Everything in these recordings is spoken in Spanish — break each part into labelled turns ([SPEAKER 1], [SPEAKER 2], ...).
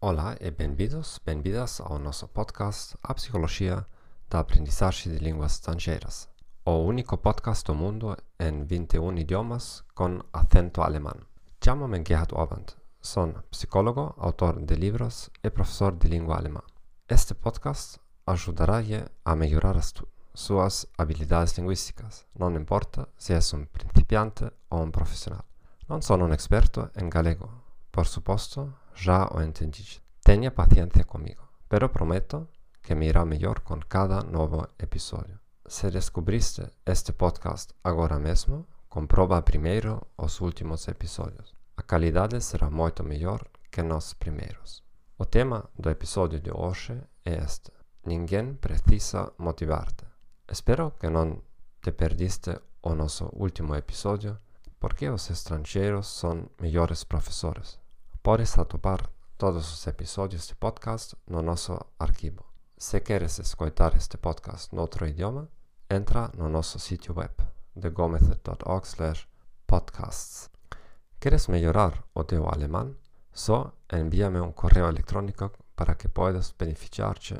[SPEAKER 1] Olá e bem-vindos, bem-vindas ao nosso podcast A Psicologia da Aprendizagem de Línguas Estrangeiras, o único podcast do mundo em 21 idiomas com acento alemão. Chamo-me Gerhard Orband, sou psicólogo, autor de livros e professor de língua alemã. Este podcast ajudará-lhe a melhorar as suas habilidades linguísticas, não importa se é um principiante ou um profissional. Não sou um experto em galego, por suposto, já o entendi. Tenha paciência comigo, pero prometo que me irá melhor com cada novo episódio. Se descobriste este podcast agora mesmo, comproba primeiro os últimos episódios. A qualidade será muito melhor que nos primeiros. O tema do episódio de hoje é este: Ninguém precisa motivar-te. Espero que não te perdiste o nosso último episódio, porque os estrangeiros são melhores professores. Podes atopar todos os episódios de podcast no nosso arquivo. Se queres escutar este podcast no outro idioma, entra no nosso sítio web thegomethod.org podcasts. Queres melhorar o teu alemão? Só envia-me um correio eletrônico para que possas beneficiar-te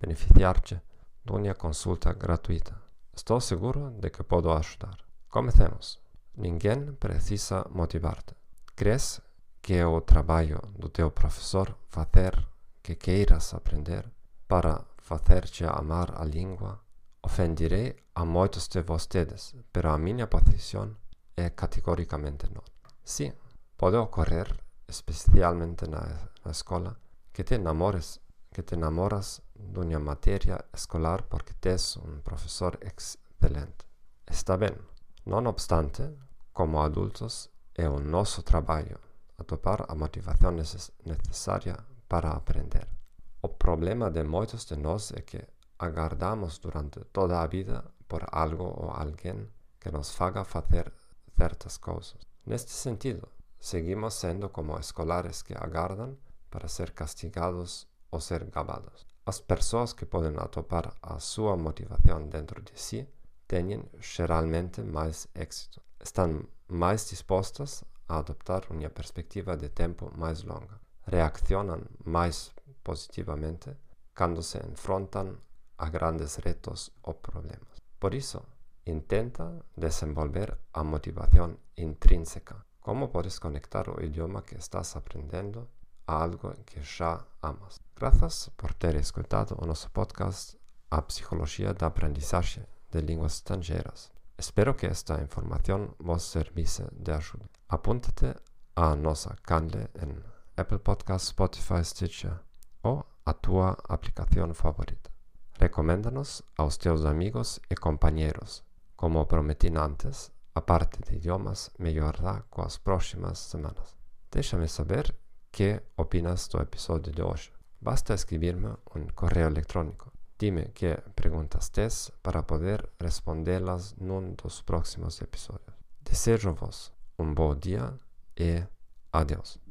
[SPEAKER 1] beneficiar de uma consulta gratuita. Estou seguro de que posso ajudar. Comecemos. Ninguém precisa motivar-te. Crees que o trabalho do teu professor fazer que queiras aprender para fazer-te amar a língua. Ofendirei a muitos de vocês, pero a minha posição é categoricamente não. Sí, pode ocorrer, especialmente na, na escola, que te enamores, que te enamoras dunha materia escolar porque tes un profesor excelente. Está ben. Non obstante, como adultos, é o noso traballo atopar a motivación necesaria para aprender. O problema de moitos de nós é que agardamos durante toda a vida por algo ou alguén que nos faga facer certas coisas. Neste sentido, seguimos sendo como escolares que aguardam para ser castigados ou ser gabados. As pessoas que podem atopar a sua motivação dentro de si têm geralmente mais êxito. Estão mais dispostas a adoptar uma perspectiva de tempo mais longa. Reaccionam mais positivamente quando se enfrentam a grandes retos ou problemas. Por isso, intenta desenvolver a motivação intrínseca. Como podes conectar o idioma que estás aprendendo a algo que já amas? Graças por ter escutado o nosso podcast A Psicologia da Aprendizagem de Línguas Estrangeiras. Espero que esta información vos servise de ajuda. Apúntate a nossa canle en Apple Podcast, Spotify, Stitcher ou a tua aplicación favorita. Recoméndanos aos teus amigos e companheiros. Como prometi antes, a parte de idiomas melhorará com as próximas semanas. Deixa-me saber que opinas do episódio de hoje. Basta escrever-me um correio eletrônico Dime qué preguntas tienes para poder responderlas en dos próximos episodios. Deseo vos un buen día y adiós.